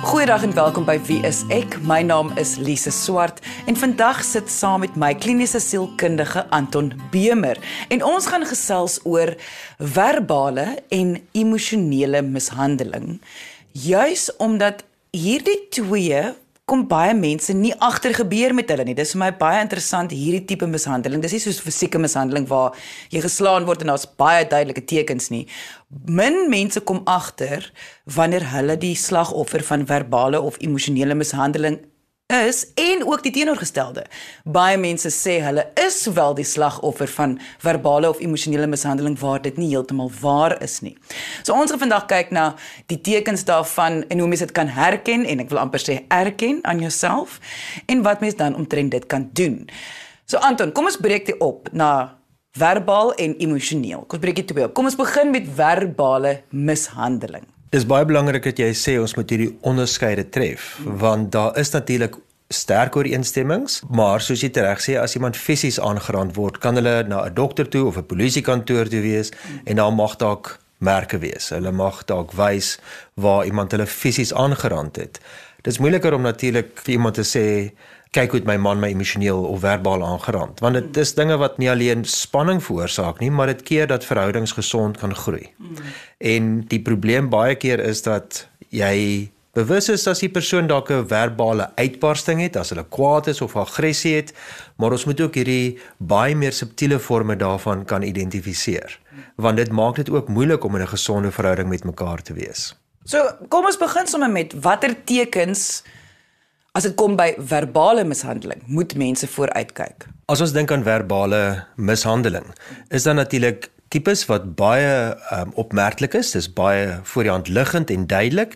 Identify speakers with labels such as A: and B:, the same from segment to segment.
A: Goeiedag en welkom by Wie is ek? My naam is Lise Swart en vandag sit saam met my kliniese sielkundige Anton Bemer en ons gaan gesels oor verbale en emosionele mishandeling. Juis omdat hierdie twee kom baie mense nie agter gebeur met hulle nie. Dis vir my baie interessant hierdie tipe mishandeling. Dis nie soos fisieke mishandeling waar jy geslaan word en daar's baie duidelike tekens nie. Min mense kom agter wanneer hulle die slagoffer van verbale of emosionele mishandeling is en ook die teenoorgestelde. Baie mense sê hulle is wel die slagoffer van verbale of emosionele mishandeling waar dit nie heeltemal waar is nie. So ons gaan vandag kyk na die tekens daarvan en hoe mense dit kan herken en ek wil amper sê erken aan jouself en wat mense dan omtrent dit kan doen. So Anton, kom ons breek dit op na verbaal en emosioneel. Kom ons breek dit op. Kom ons begin met verbale mishandeling.
B: Dis baie belangrik dat jy sê ons moet hierdie onderskeide tref want daar is natuurlik sterk ooreenstemmings, maar soos jy reg sê as iemand fisies aangerand word, kan hulle na 'n dokter toe of 'n polisiekantoor toe wees en daar mag dalk merke wees. Hulle mag dalk wys waar iemand hulle fisies aangerand het. Dit is moeiliker om natuurlik vir iemand te sê kyk hoe my man my emosioneel of verbaal aangerand want dit is dinge wat nie alleen spanning veroorsaak nie maar dit keer dat verhoudings gesond kan groei. Mm. En die probleem baie keer is dat jy bewus is as die persoon dalk 'n verbale uitbarsting het, as hulle kwaad is of aggressie het, maar ons moet ook hierdie baie meer subtiele forme daarvan kan identifiseer want dit maak dit ook moeilik om in 'n gesonde verhouding met mekaar te wees.
A: So, kom ons begin sommer met watter tekens As dit kom by verbale mishandeling, moet mense vooruitkyk.
B: As ons dink aan verbale mishandeling, is dan natuurlik tipes wat baie um, opmerklik is, dis baie voor die hand liggend en duidelik.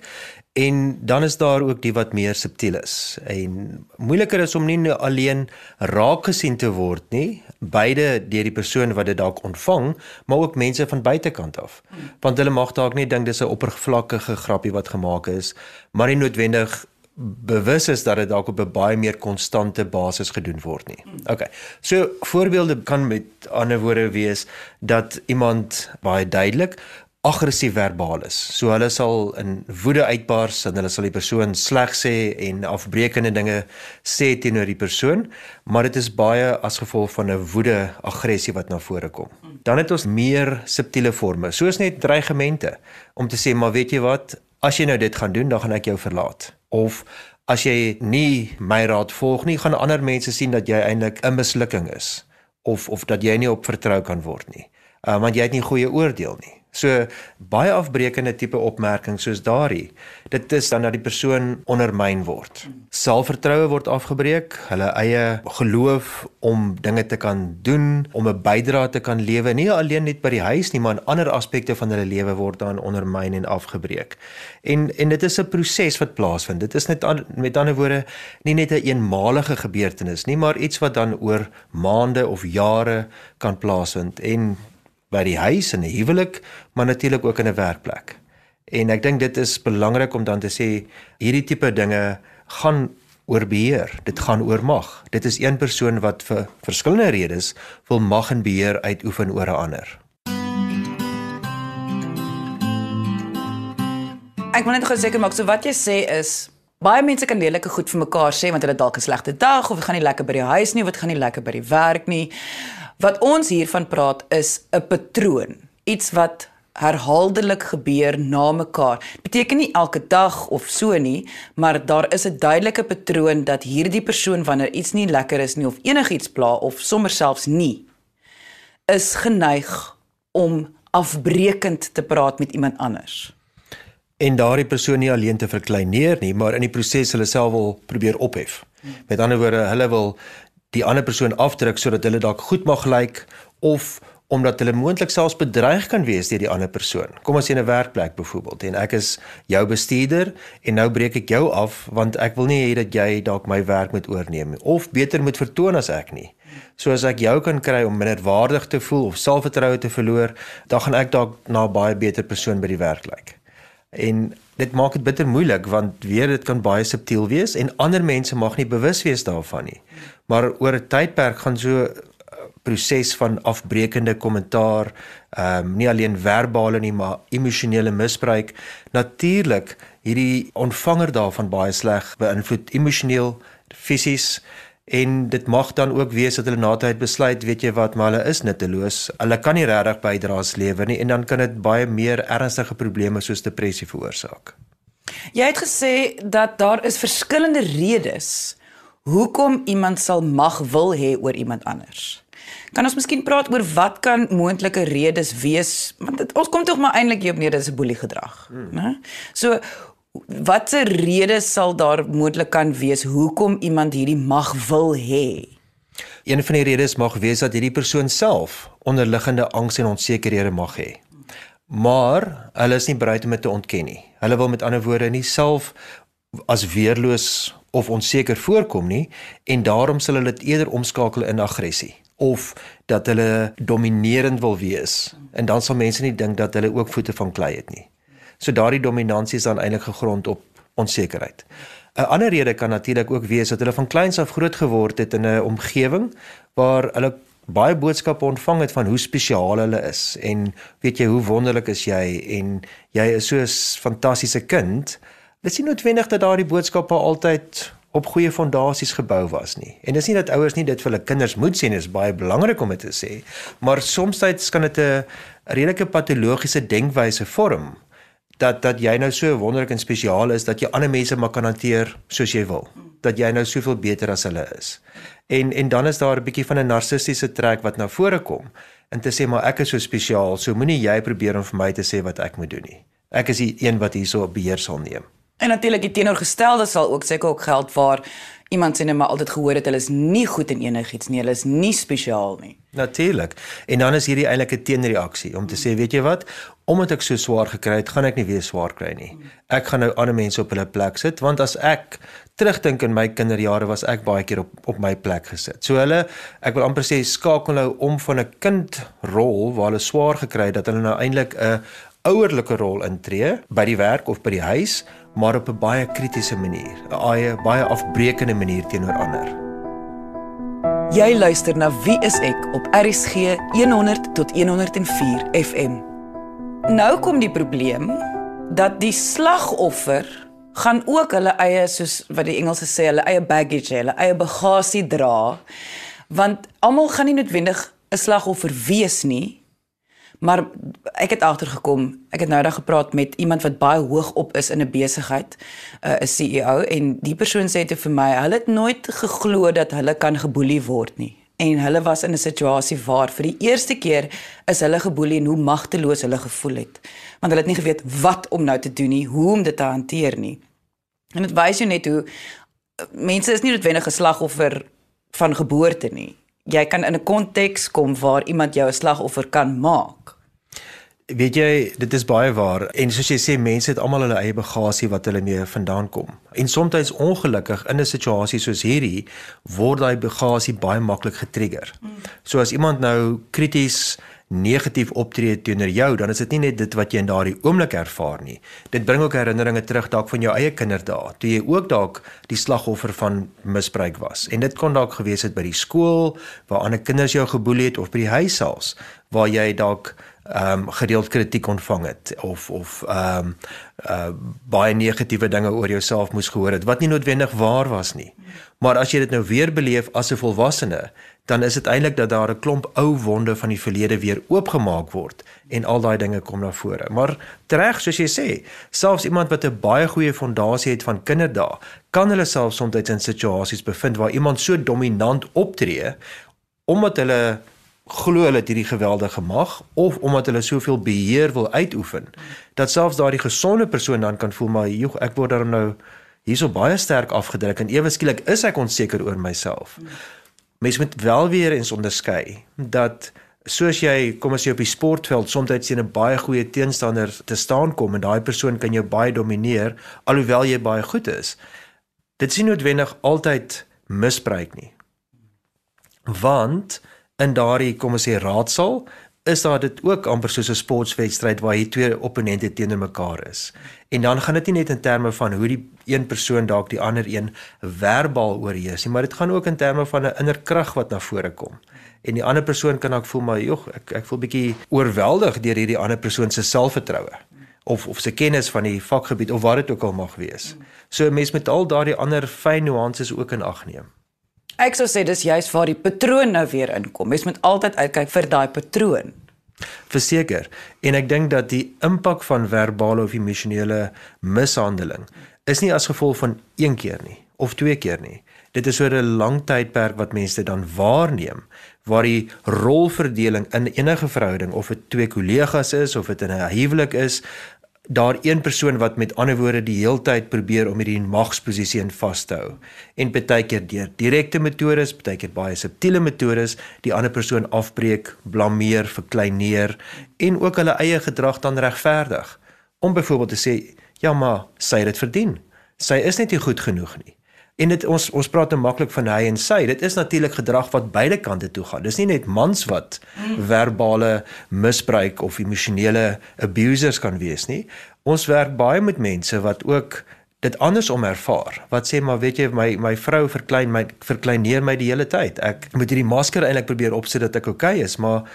B: En dan is daar ook die wat meer subtiel is. En moeiliker is om nie alleen raak gesien te word nie, beide deur die persoon wat dit dalk ontvang, maar ook mense van buitekant af. Want hulle mag dalk nie dink dis 'n oppervlakkige grappie wat gemaak is, maar nie noodwendig bewus is dat dit dalk op 'n baie meer konstante basis gedoen word nie. OK. So voorbeelde kan met ander woorde wees dat iemand baie duidelik aggressief verbaal is. So hulle sal in woede uitbars en hulle sal die persoon sleg sê en afbreekende dinge sê teenoor die persoon, maar dit is baie as gevolg van 'n woede aggressie wat na vore kom. Dan het ons meer subtiele forme, soos net dreigemente om te sê maar weet jy wat, as jy nou dit gaan doen, dan gaan ek jou verlaat of as jy nie my raad volg nie, gaan ander mense sien dat jy eintlik 'n mislukking is of of dat jy nie op vertrou kan word nie. Uh, want jy het nie goeie oordeel nie. So baie afbreekende tipe opmerkings soos daardie. Dit is dan dat die persoon ondermyn word. Selfvertroue word afgebreek, hulle eie geloof om dinge te kan doen, om 'n bydrae te kan lewe, nie alleen net by die huis nie, maar in ander aspekte van hulle lewe word dan ondermyn en afgebreek. En en dit is 'n proses wat plaasvind. Dit is net an, met ander woorde nie net 'n een eenmalige gebeurtenis nie, maar iets wat dan oor maande of jare kan plaasvind en by die huis en 'n huwelik, maar natuurlik ook in 'n werkplek. En ek dink dit is belangrik om dan te sê hierdie tipe dinge gaan oor beheer. Dit gaan oor mag. Dit is een persoon wat vir verskillende redes wil mag en beheer uitoefen oor 'n ander.
A: Ek wil net gou seker maak so wat jy sê is baie mense kan lelike goed vir mekaar sê want hulle dalk 'n slegte dag of dit gaan nie lekker by die huis nie of dit gaan nie lekker by die werk nie. Wat ons hiervan praat is 'n patroon, iets wat herhaaldelik gebeur na mekaar. Beteken nie elke dag of so nie, maar daar is 'n duidelike patroon dat hierdie persoon wanneer iets nie lekker is nie of enigiets pla of sommer selfs nie is geneig om afbreekend te praat met iemand anders.
B: En daardie persoon nie alleen te verkleineer nie, maar in die proses hulle self wil probeer ophef. Met ander woorde, hulle wil die ander persoon afdruk sodat hulle dalk goed mag lyk of omdat hulle moontlik selfs bedreig kan wees deur die ander persoon. Kom as jy in 'n werkplek byvoorbeeld en ek is jou bestuurder en nou breek ek jou af want ek wil nie hê dat jy dalk my werk moet oorneem of beter moet vertoon as ek nie. So as ek jou kan kry om minderwaardig te voel of selfvertroue te verloor, dan gaan ek dalk na 'n baie beter persoon by die werk lyk. En dit maak dit bitter moeilik want weer dit kan baie subtiel wees en ander mense mag nie bewus wees daarvan nie. Maar oor 'n tydperk gaan so uh, proses van afbreekende kommentaar, ehm um, nie alleen verbale nie, maar emosionele misbruik natuurlik hierdie ontvanger daarvan baie sleg beïnvloed emosioneel, fisies en dit mag dan ook wees dat hulle na tyd besluit, weet jy wat, maar hulle is nutteloos. Hulle kan nie regtig bydra aan lewe nie en dan kan dit baie meer ernstige probleme soos depressie veroorsaak.
A: Jy het gesê dat daar is verskillende redes hoekom iemand sal mag wil hê oor iemand anders. Kan ons miskien praat oor wat kan moontlike redes wees? Want dit, ons kom tog maar eintlik hier op neer dis 'n boelie gedrag, hmm. né? So watse redes sal daar moontlik kan wees hoekom iemand hierdie mag wil hê?
B: Een van die redes mag wees dat hierdie persoon self onderliggende angs en onsekerhede mag hê. Maar hulle is nie bereid om dit te ontken nie. Hulle wil met ander woorde nie self as weerloos of onseker voorkom nie en daarom sal hulle dit eerder omskakel in aggressie of dat hulle dominerend wil wees en dan sal mense nie dink dat hulle ook voete van klei het nie. So daardie dominansie is dan eintlik gegrond op onsekerheid. 'n Ander rede kan natuurlik ook wees dat hulle van kleins af groot geword het in 'n omgewing waar hulle baie boodskappe ontvang het van hoe spesiaal hulle is en weet jy hoe wonderlik is jy en jy is so 'n fantastiese kind. Dit is nie noodwendig dat daardie boodskappe altyd op goeie fondasies gebou was nie. En dis nie dat ouers nie dit vir hulle kinders moet sê nie, is baie belangrik om dit te sê, maar soms tyd kan dit 'n redelike patologiese denkwyse vorm dat dat jy nou so wonderlik en spesiaal is dat jy ander mense maar kan hanteer soos jy wil. Dat jy nou soveel beter as hulle is. En en dan is daar 'n bietjie van 'n narcistiese trek wat na vore kom en te sê maar ek is so spesiaal, so moenie jy probeer om vir my te sê wat ek moet doen nie. Ek is die een wat hierso op beheer sal neem.
A: En natuurlik die teenoorgestelde sal ook seker ook geld waar iemand sê net maar altyd gehoor het hulle is nie goed in enigiets nie, hulle is nie spesiaal nie.
B: Natuurlik. En dan is hierdie eintlik 'n teenreaksie om te sê, weet jy wat, omdat ek so swaar gekry het, gaan ek nie weer swaar kry nie. Ek gaan nou ander mense op hulle plek sit want as ek terugdink in my kinderjare was ek baie keer op op my plek gesit. So hulle, ek wil amper sê skakel nou om van 'n kindrol waar hulle swaar gekry het dat hulle nou eintlik 'n ouerlike rol intree by die werk of by die huis maar op 'n baie kritiese manier, 'n baie baie afbreekende manier teenoor ander.
A: Jy luister na Wie is ek op RSG 100 tot 104 FM. Nou kom die probleem dat die slagoffer gaan ook hulle eie soos wat die Engelse sê, hulle eie baggage, hulle eie bagasie dra. Want almal gaan nie noodwendig 'n slagoffer wees nie, Maar ek het agtergekom, ek het nou daag gepraat met iemand wat baie hoog op is in 'n besigheid, uh, 'n CEO en die persoon sê dit vir my, hulle het nooit geglo dat hulle kan geboelie word nie. En hulle was in 'n situasie waar vir die eerste keer is hulle geboelie en hoe magteloos hulle gevoel het. Want hulle het nie geweet wat om nou te doen nie, hoe om dit te hanteer nie. En dit wys jou net hoe uh, mense is nie noodwendig 'n slagoffer van geboorte nie jy kan in 'n konteks kom waar iemand jou 'n slagoffer kan maak.
B: Weet jy, dit is baie waar en soos jy sê mense het almal hulle eie bagasie wat hulle mee vandaan kom. En soms ongelukkig in 'n situasie soos hierdie word daai bagasie baie maklik getrigger. So as iemand nou krities negatief optree teenoor jou, dan is dit nie net dit wat jy in daardie oomblik ervaar nie. Dit bring ook herinneringe terug dalk van jou eie kinderdae, toe jy ook dalk die slagoffer van misbruik was. En dit kon dalk gewees het by die skool waar ander kinders jou geboelie het of by die huis selfs waar jy dalk ehm um, gereeld kritiek ontvang het of of ehm um, uh baie negatiewe dinge oor jouself moes gehoor het wat nie noodwendig waar was nie. Maar as jy dit nou weer beleef as 'n volwassene, dan is dit eintlik dat daar 'n klomp ou wonde van die verlede weer oopgemaak word en al daai dinge kom na vore. Maar reg soos jy sê, selfs iemand wat 'n baie goeie fondasie het van kinderdae, kan hulle self soms in situasies bevind waar iemand so dominant optree omdat hulle glo hulle het hierdie geweldige mag of omdat hulle soveel beheer wil uitoefen dat selfs daardie gesonde persoon dan kan voel maar joh ek word daarom nou hierso baie sterk afgedruk en ewe skielik is ek onseker oor myself. Mens moet wel weer eens onderskei dat soos jy kom as jy op die sportveld soms teen 'n baie goeie teenstander te staan kom en daai persoon kan jou baie domineer alhoewel jy baie goed is. Dit is nie noodwendig altyd misbruik nie. Want in daardie kom ons sê raadsaal is daar dit ook amper soos 'n sportwedstryd waar hier twee opponente teenoor mekaar is. En dan gaan dit nie net in terme van hoe die een persoon dalk die ander een verbaal oorheers nie, maar dit gaan ook in terme van 'n inner krag wat na vore kom. En die ander persoon kan ook voel maar jog, ek ek voel bietjie oorweldig deur hierdie ander persoon se selfvertroue of of se kennis van die vakgebied of wat dit ook al mag wees. So 'n mens met al daardie ander fyn nuances ook in ag neem.
A: Ek sou sê dis juist waar die patroon nou weer inkom. Mens moet altyd uitkyk vir daai patroon.
B: Verseker. En ek dink dat die impak van verbale of emosionele mishandeling is nie as gevolg van een keer nie of twee keer nie. Dit is oor 'n lang tydperk wat mense dan waarneem waar die rolverdeling in enige verhouding of dit twee kollegas is of dit in 'n huwelik is, daar een persoon wat met ander woorde die heeltyd probeer om hierdie magsposisie in vas te hou en baie keer deur direkte metodes, baie keer baie subtiele metodes die ander persoon afbreek, blameer, verkleineer en ook hulle eie gedrag dan regverdig om byvoorbeeld te sê ja maar sy het dit verdien. Sy is net nie goed genoeg nie. En dit ons ons praat te maklik van hy en sy. Dit is natuurlik gedrag wat beide kante toe gaan. Dis nie net mans wat verbale misbruik of emosionele abusers kan wees nie. Ons werk baie met mense wat ook dit andersom ervaar. Wat sê maar weet jy my my vrou verklein my verkleineer my die hele tyd. Ek moet hierdie masker eintlik probeer opsit dat ek oukei okay is, maar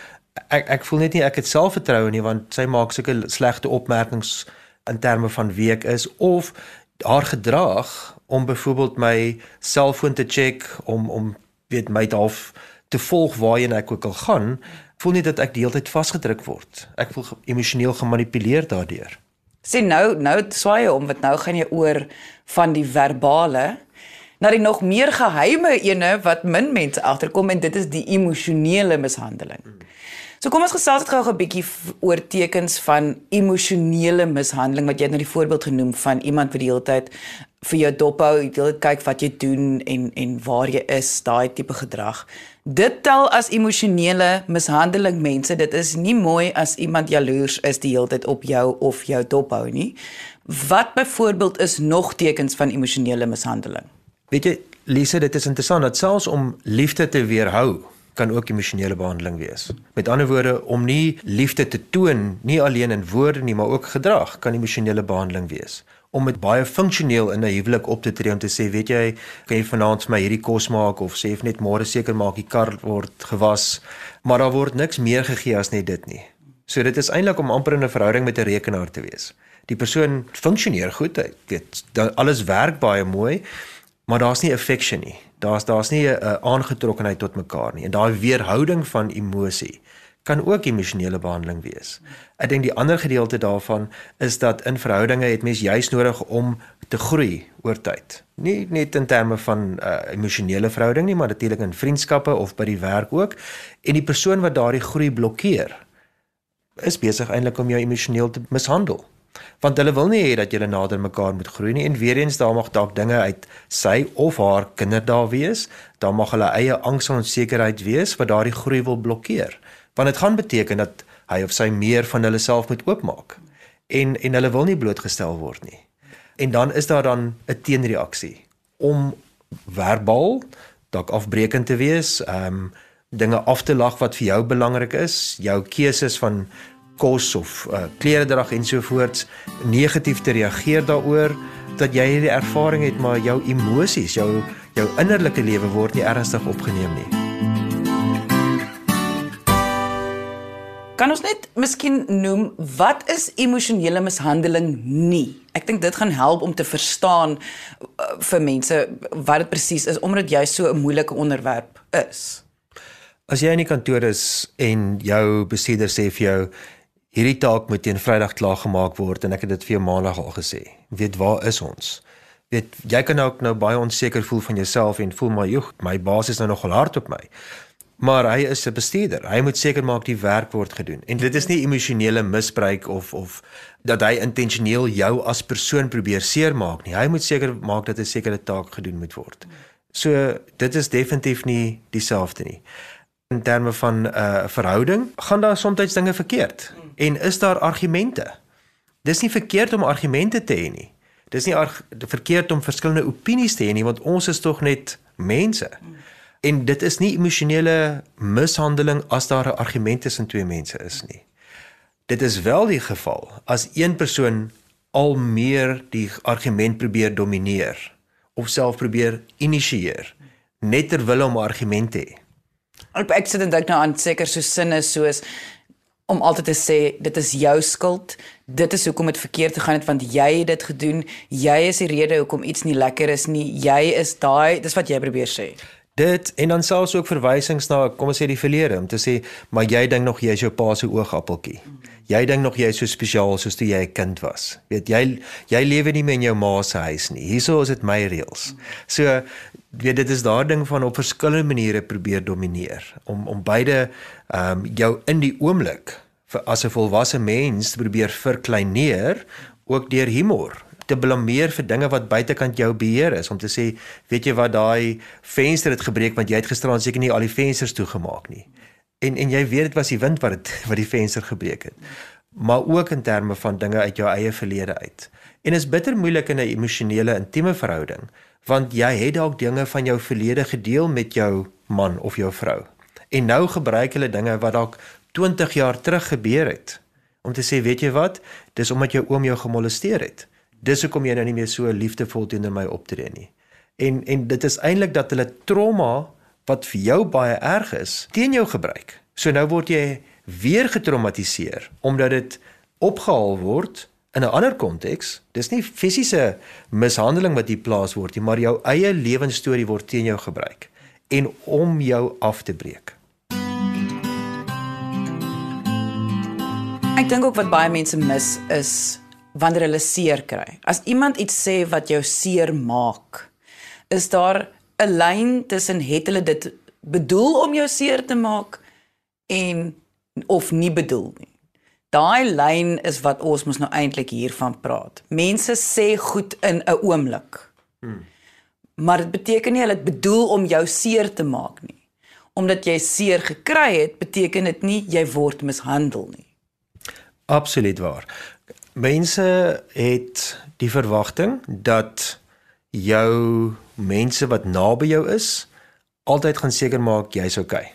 B: ek ek voel net nie ek het selfvertroue nie want sy maak sulke slegte opmerkings in terme van wie ek is of haar gedrag om byvoorbeeld my selfoon te check om om weet my half te volg waarheen ek ook al gaan, voel nie dat ek die hele tyd vasgedruk word. Ek voel emosioneel gemanipuleer daardeur.
A: Sien nou nou swaai om wat nou gaan jy oor van die verbale na die nog meer geheime ene wat min mense agterkom en dit is die emosionele mishandeling. So kom ons gesels dit gou 'n bietjie oor tekens van emosionele mishandeling wat jy nou die voorbeeld genoem van iemand wat die hele tyd vir jou dophou, jy wil kyk wat jy doen en en waar jy is, daai tipe gedrag. Dit tel as emosionele mishandeling mense. Dit is nie mooi as iemand jaloers is die hele tyd op jou of jou dophou nie. Wat byvoorbeeld is nog tekens van emosionele mishandeling?
B: Weet jy, Lise, dit is interessant dat selfs om liefde te weerhou kan ook emosionele behandeling wees. Met ander woorde, om nie liefde te toon nie alleen in woorde nie, maar ook gedrag kan emosionele behandeling wees. Om met baie funksioneel in 'n huwelik op te tree om te sê, weet jy, kan jy vanaand vir my hierdie kos maak of sê net môre seker maak die kar word gewas, maar daar word niks meer gegee as net dit nie. So dit is eintlik om amper in 'n verhouding met 'n rekenaar te wees. Die persoon funksioneer goed, hy weet, alles werk baie mooi, maar daar's nie affection nie. Daar's daar's nie 'n aangetrokkenheid tot mekaar nie. En daai weerhouding van emosie kan ook emosionele behandeling wees. Ek dink die ander gedeelte daarvan is dat in verhoudinge het mens juis nodig om te groei oor tyd. Nie net in terme van 'n uh, emosionele verhouding nie, maar natuurlik in vriendskappe of by die werk ook. En die persoon wat daardie groei blokkeer, is besig eintlik om jou emosioneel te mishandel want hulle wil nie hê dat julle nader mekaar moet groei nie. En weer eens daar mag dalk dinge uit sy of haar kinder daar wees. Dan mag hulle eie angs en onsekerheid wees wat daardie groei wil blokkeer. Want dit gaan beteken dat hy of sy meer van hulle self moet oopmaak. En en hulle wil nie blootgestel word nie. En dan is daar dan 'n teenreaksie. Om verbaal dalk afbreekend te wees ehm um, dinge af te lag wat vir jou belangrik is. Jou keuses van kos of uh, kleredrag ensovoorts negatief te reageer daaroor dat jy hierdie ervaring het maar jou emosies jou jou innerlike lewe word nie ernstig opgeneem nie.
A: Kan ons net miskien noem wat is emosionele mishandeling nie? Ek dink dit gaan help om te verstaan uh, vir mense wat dit presies is omdat jy so 'n moeilike onderwerp is.
B: As jy in die kantoor is en jou bestuurder sê vir jou hierdie taak moet teen Vrydag klaar gemaak word en ek het dit vir jou Maandag al gesê. Weet waar is ons? Weet jy kan ook nou baie onseker voel van jouself en voel maar joh, my baas is nou nogal hard op my. Maar hy is 'n bestuurder. Hy moet seker maak die werk word gedoen. En dit is nie emosionele misbruik of of dat hy intentioneel jou as persoon probeer seermaak nie. Hy moet seker maak dat 'n sekere taak gedoen moet word. So dit is definitief nie dieselfde nie in terme van 'n uh, verhouding, gaan daar soms dinge verkeerd. En is daar argumente? Dis nie verkeerd om argumente te hê nie. Dis nie verkeerd om verskillende opinies te hê nie, want ons is tog net mense. En dit is nie emosionele mishandeling as daar 'n argument tussen twee mense is nie. Dit is wel die geval as een persoon al meer die argument probeer domineer of self probeer initieer net ter wille om 'n argument te hê.
A: Ek sit en dink nou aan seker so sinne soos om altyd te sê dit is jou skuld. Dit is hoekom dit verkeerd gegaan het want jy het dit gedoen. Jy is die rede hoekom iets nie lekker is nie. Jy is daai, dis wat jy probeer sê.
B: Dit en dan selfs ook verwysings na kom ons sê die verlede om te sê maar jy dink nog jy is jou pa se oogappeltjie. Jy dink nog jy is so spesiaal soos toe jy 'n kind was. Weet jy jy lewe nie meer in jou ma se huis nie. Hierso is dit my reëls. So weet dit is daar ding van op verskillende maniere probeer domineer om om beide ehm um, jou in die oomblik vir as 'n volwasse mens probeer verkleineer ook deur humor te blameer vir dinge wat buitekant jou beheer is om te sê weet jy wat daai venster het gebreek want jy het gisteraan seker nie al die vensters toegemaak nie en en jy weet dit was die wind wat dit wat die venster gebreek het maar ook in terme van dinge uit jou eie verlede uit en is bitter moeilik in 'n emosionele intieme verhouding want jy het dalk dinge van jou verlede gedeel met jou man of jou vrou. En nou gebruik hulle dinge wat dalk 20 jaar terug gebeur het om te sê, weet jy wat? Dis omdat jou oom jou gemolesteer het. Dis hoekom jy nou nie meer so liefdevol teenoor my optree nie. En en dit is eintlik dat hulle trauma wat vir jou baie erg is, teen jou gebruik. So nou word jy weer getraumatiseer omdat dit opgehaal word in 'n ander konteks, dis nie fisiese mishandeling wat hier plaas word nie, maar jou eie lewensstorie word teen jou gebruik en om jou af te breek.
A: Ek dink ook wat baie mense mis is wanneer hulle seer kry. As iemand iets sê wat jou seer maak, is daar 'n lyn tussen het hulle dit bedoel om jou seer te maak en of nie bedoel nie. Daai lyn is wat ons mos nou eintlik hiervan praat. Mense sê goed in 'n oomblik. Hmm. Maar dit beteken nie hulle het bedoel om jou seer te maak nie. Omdat jy seer gekry het, beteken dit nie jy word mishandel nie.
B: Absoluut waar. Mense het die verwagting dat jou mense wat naby jou is altyd gaan seker maak jy's okay.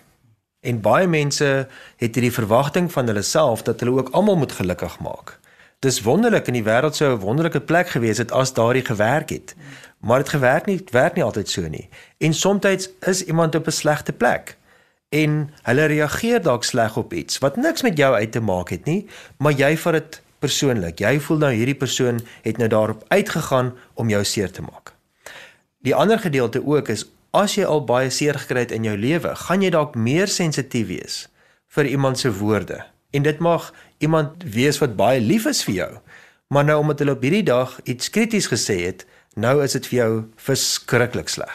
B: En baie mense het hierdie verwagting van hulle self dat hulle ook almal moet gelukkig maak. Dis wonderlik in die wêreld sou 'n wonderlike plek gewees het as daardie gewerk het. Maar dit gewerk nie, werk nie altyd so nie. En soms is iemand op 'n slegte plek en hulle reageer dalk sleg op iets wat niks met jou uit te maak het nie, maar jy vat dit persoonlik. Jy voel nou hierdie persoon het nou daarop uitgegaan om jou seer te maak. Die ander gedeelte ook is as jy al baie seer gekry het in jou lewe, gaan jy dalk meer sensitief wees vir iemand se woorde. En dit mag iemand wees wat baie lief is vir jou, maar nou omdat hulle op hierdie dag iets krities gesê het, nou is dit vir jou verskriklik sleg.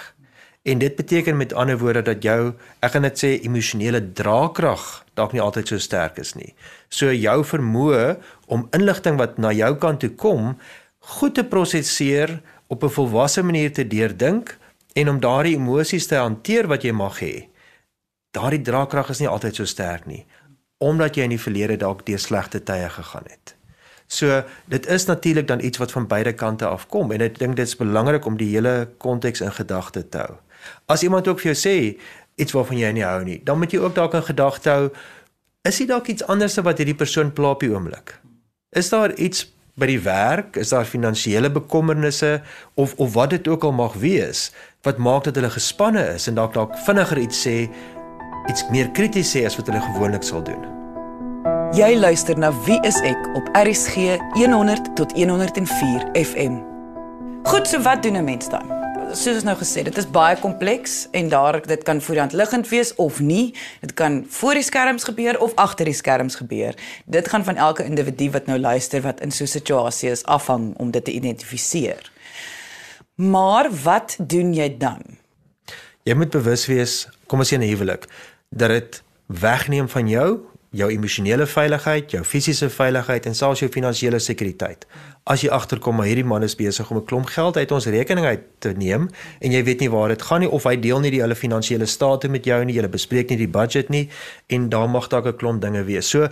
B: En dit beteken met ander woorde dat jou, ek gaan dit sê, emosionele draagkrag dalk nie altyd so sterk is nie. So jou vermoë om inligting wat na jou kant toe kom, goed te prosesseer op 'n volwasse manier te deurdink en om daardie emosies te hanteer wat jy mag hê. Daardie draagkrag is nie altyd so sterk nie omdat jy in die verlede dalk deur slegte tye gegaan het. So dit is natuurlik dan iets wat van beide kante af kom en ek dink dit is belangrik om die hele konteks in gedagte te hou. As iemand ook vir jou sê iets waarvan jy nie hou nie, dan moet jy ook dalk in gedagte hou is dit dalk iets anders wat hierdie persoon pla op die oomblik. Is daar iets by die werk, is daar finansiële bekommernisse of of wat dit ook al mag wees wat maak dat hulle gespanne is en dalk dalk vinniger iets sê, iets meer krities sê as wat hulle gewoonlik sal doen.
A: Jy luister na Wie is ek op RSG 100 tot 104 FM. Goed, so wat doen 'n mens dan? Soos ons nou gesê, dit is baie kompleks en daar dit kan voor die hand liggend wees of nie. Dit kan voor die skerms gebeur of agter die skerms gebeur. Dit gaan van elke individu wat nou luister wat in so 'n situasie is afhang om dit te identifiseer. Maar wat doen jy dan?
B: Jy moet bewus wees, kom ons sê 'n huwelik, dat dit wegneem van jou jou emosionele veiligheid, jou fisiese veiligheid en selfs jou finansiële sekuriteit as jy agterkom maar hierdie man is besig om 'n klomp geld uit ons rekening uit te neem en jy weet nie waar dit gaan nie of hy deel nie die hele finansiële state met jou nie, jy bespreek nie die budget nie en daar mag dalk 'n klomp dinge wees. So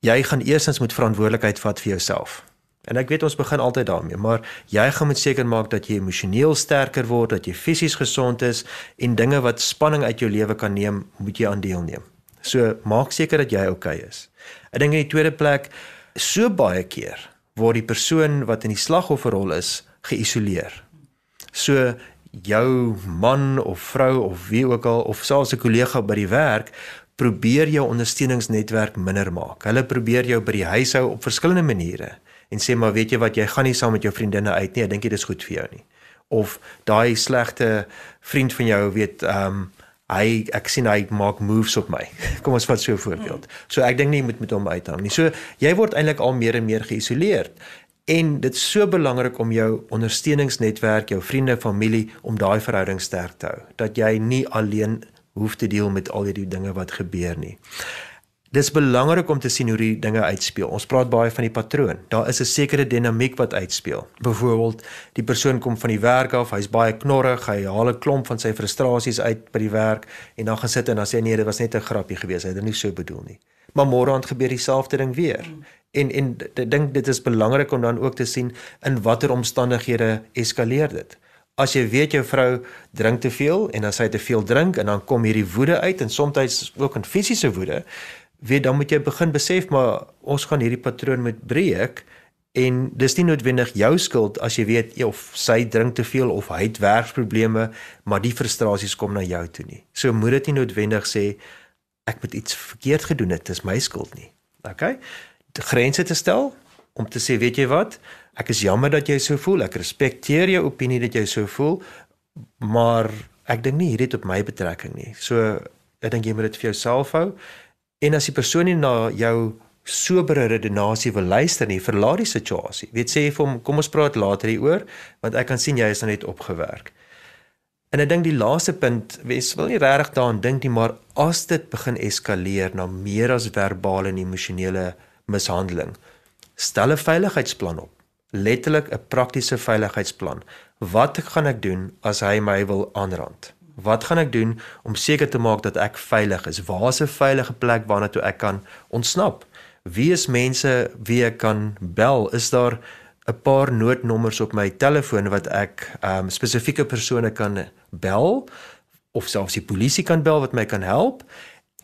B: jy gaan eerstens moet verantwoordelikheid vat vir jouself. En ek weet ons begin altyd daarmee, maar jy gaan moet seker maak dat jy emosioneel sterker word, dat jy fisies gesond is en dinge wat spanning uit jou lewe kan neem, moet jy aan deelneem. So maak seker dat jy oukei okay is. Ek dink in die tweede plek so baie keer word die persoon wat in die slagofferrol is geïsoleer. So jou man of vrou of wie ook al of selfs 'n kollega by die werk probeer jou ondersteuningsnetwerk minder maak. Hulle probeer jou by die huis hou op verskillende maniere en sê maar weet jy wat jy gaan nie saam met jou vriendinne uit nie. Ek dink dit is goed vir jou nie. Of daai slegte vriend van jou weet ehm um, hy ek sien hy maak moves op my. Kom ons vat so 'n voorbeeld. So ek dink nie jy moet met hom uithang nie. So jy word eintlik al meer en meer geïsoleerd. En dit is so belangrik om jou ondersteuningsnetwerk, jou vriende, familie om daai verhouding sterk te hou. Dat jy nie alleen hoef te deel met al hierdie dinge wat gebeur nie. Dis belangrik om te sien hoe die dinge uitspeel. Ons praat baie van die patroon. Daar is 'n sekere dinamiek wat uitspeel. Byvoorbeeld, die persoon kom van die werk af, hy's baie knorrig, hy haal 'n klomp van sy frustrasies uit by die werk en dan gaan sit en dan sê nee, dit was net 'n grappie geweest. Hy het dit nie so bedoel nie. Maar môre aand gebeur dieselfde ding weer. En en ek dink dit is belangrik om dan ook te sien in watter omstandighede eskaleer dit. As jy weet jou vrou drink te veel en dan sy te veel drink en dan kom hierdie woede uit en soms ook in fisiese woede, weet dan moet jy begin besef maar ons gaan hierdie patroon met breek en dis nie noodwendig jou skuld as jy weet of sy drink te veel of hy het werksprobleme maar die frustrasies kom na jou toe nie. So moet dit nie noodwendig sê ek moet iets verkeerd gedoen het, dis my skuld nie. OK? Die grense te stel om te sê weet jy wat? Ek is jammer dat jy so voel. Ek respekteer jou opinie dat jy so voel, maar ek dink nie hierdie het op my betrekking nie. So ek dink jy moet dit vir jouself hou En as die persoon nie na jou sobere redenasie wil luister nie, verlaat die situasie. Weet sê vir hom, kom ons praat later hieroor, want ek kan sien jy is nou net opgewerk. En ek dink die laaste punt, wes wil nie regtig daaraan dink nie, maar as dit begin eskaleer na meer as verbale en emosionele mishandeling, stel 'n veiligheidsplan op. Letterlik 'n praktiese veiligheidsplan. Wat gaan ek doen as hy my wil aanrand? Wat gaan ek doen om seker te maak dat ek veilig is? Waar is 'n veilige plek waarna toe ek kan ontsnap? Wie is mense wie ek kan bel? Is daar 'n paar noodnommers op my telefoon wat ek um spesifieke persone kan bel of selfs die polisie kan bel wat my kan help?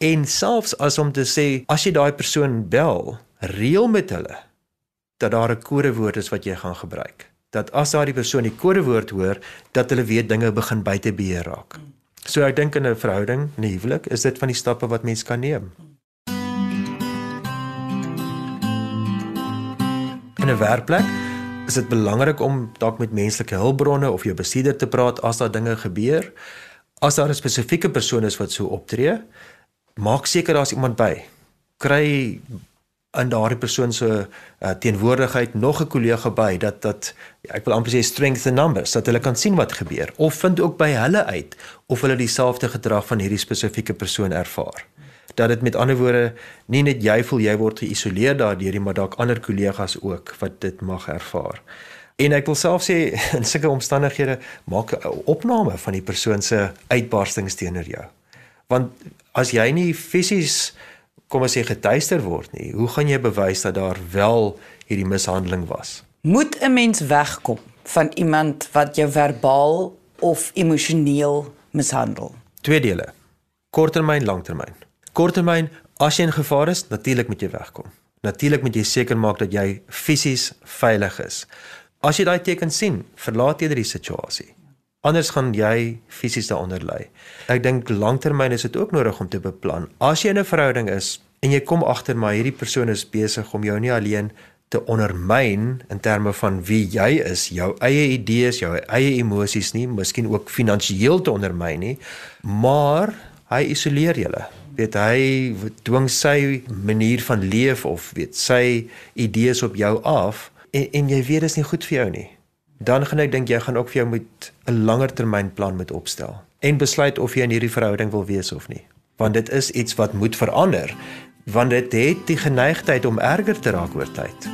B: En selfs as om te sê as jy daai persoon bel, reël met hulle dat daar 'n kodewoord is wat jy gaan gebruik dat as daardie persoon die kodewoord hoor, dat hulle weet dinge begin buite beheer raak. So ek dink in 'n verhouding, 'n huwelik, is dit van die stappe wat mens kan neem. In 'n werkplek is dit belangrik om dalk met menslike hulpbronne of jou bestuurder te praat as daar dinge gebeur. As daar 'n spesifieke persoon is wat so optree, maak seker daar's iemand by. Kry in daardie persoon se uh, teenwoordigheid nog 'n kollega by dat dat ja, ek wil amper sê strength in numbers dat hulle kan sien wat gebeur of vind ook by hulle uit of hulle dieselfde gedrag van hierdie spesifieke persoon ervaar. Dat dit met ander woorde nie net jy voel jy word geïsoleer daardeur maar dalk ander kollegas ook wat dit mag ervaar. En ek wil self sê in sulke omstandighede maak 'n opname van die persoon se uitbarstings teenoor jou. Want as jy nie fisies kom ons sê getuister word nie. Hoe gaan jy bewys dat daar wel hierdie mishandeling was?
A: Moet 'n mens wegkom van iemand wat jou verbaal of emosioneel mishandel?
B: Twee dele. Korttermyn, langtermyn. Korttermyn, as jy in gevaar is, natuurlik moet jy wegkom. Natuurlik moet jy seker maak dat jy fisies veilig is. As jy daai teken sien, verlaat jy die situasie. Anders gaan jy fisies daaronder ly. Ek dink langtermyn is dit ook nodig om te beplan. As jy in 'n verhouding is en jy kom agter maar hierdie persoon is besig om jou nie alleen te ondermyn in terme van wie jy is, jou eie idees, jou eie emosies nie, miskien ook finansiëel te ondermyn nie, maar hy isoleer julle. Weet hy dwing sy manier van leef of weet sy idees op jou af en, en jy weet dit is nie goed vir jou nie dan gaan ek dink jy gaan ook vir jou moet 'n langer termyn plan met opstel en besluit of jy in hierdie verhouding wil wees of nie. Want dit is iets wat moet verander want dit het die geneigtheid om erger te raak oor tyd.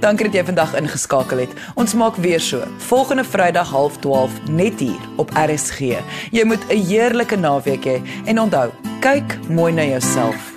A: Dankie dat jy vandag ingeskakel het. Ons maak weer so. Volgende Vrydag 12:30 net hier op RSG. Jy moet 'n heerlike naweek hê en onthou, kyk mooi na jouself.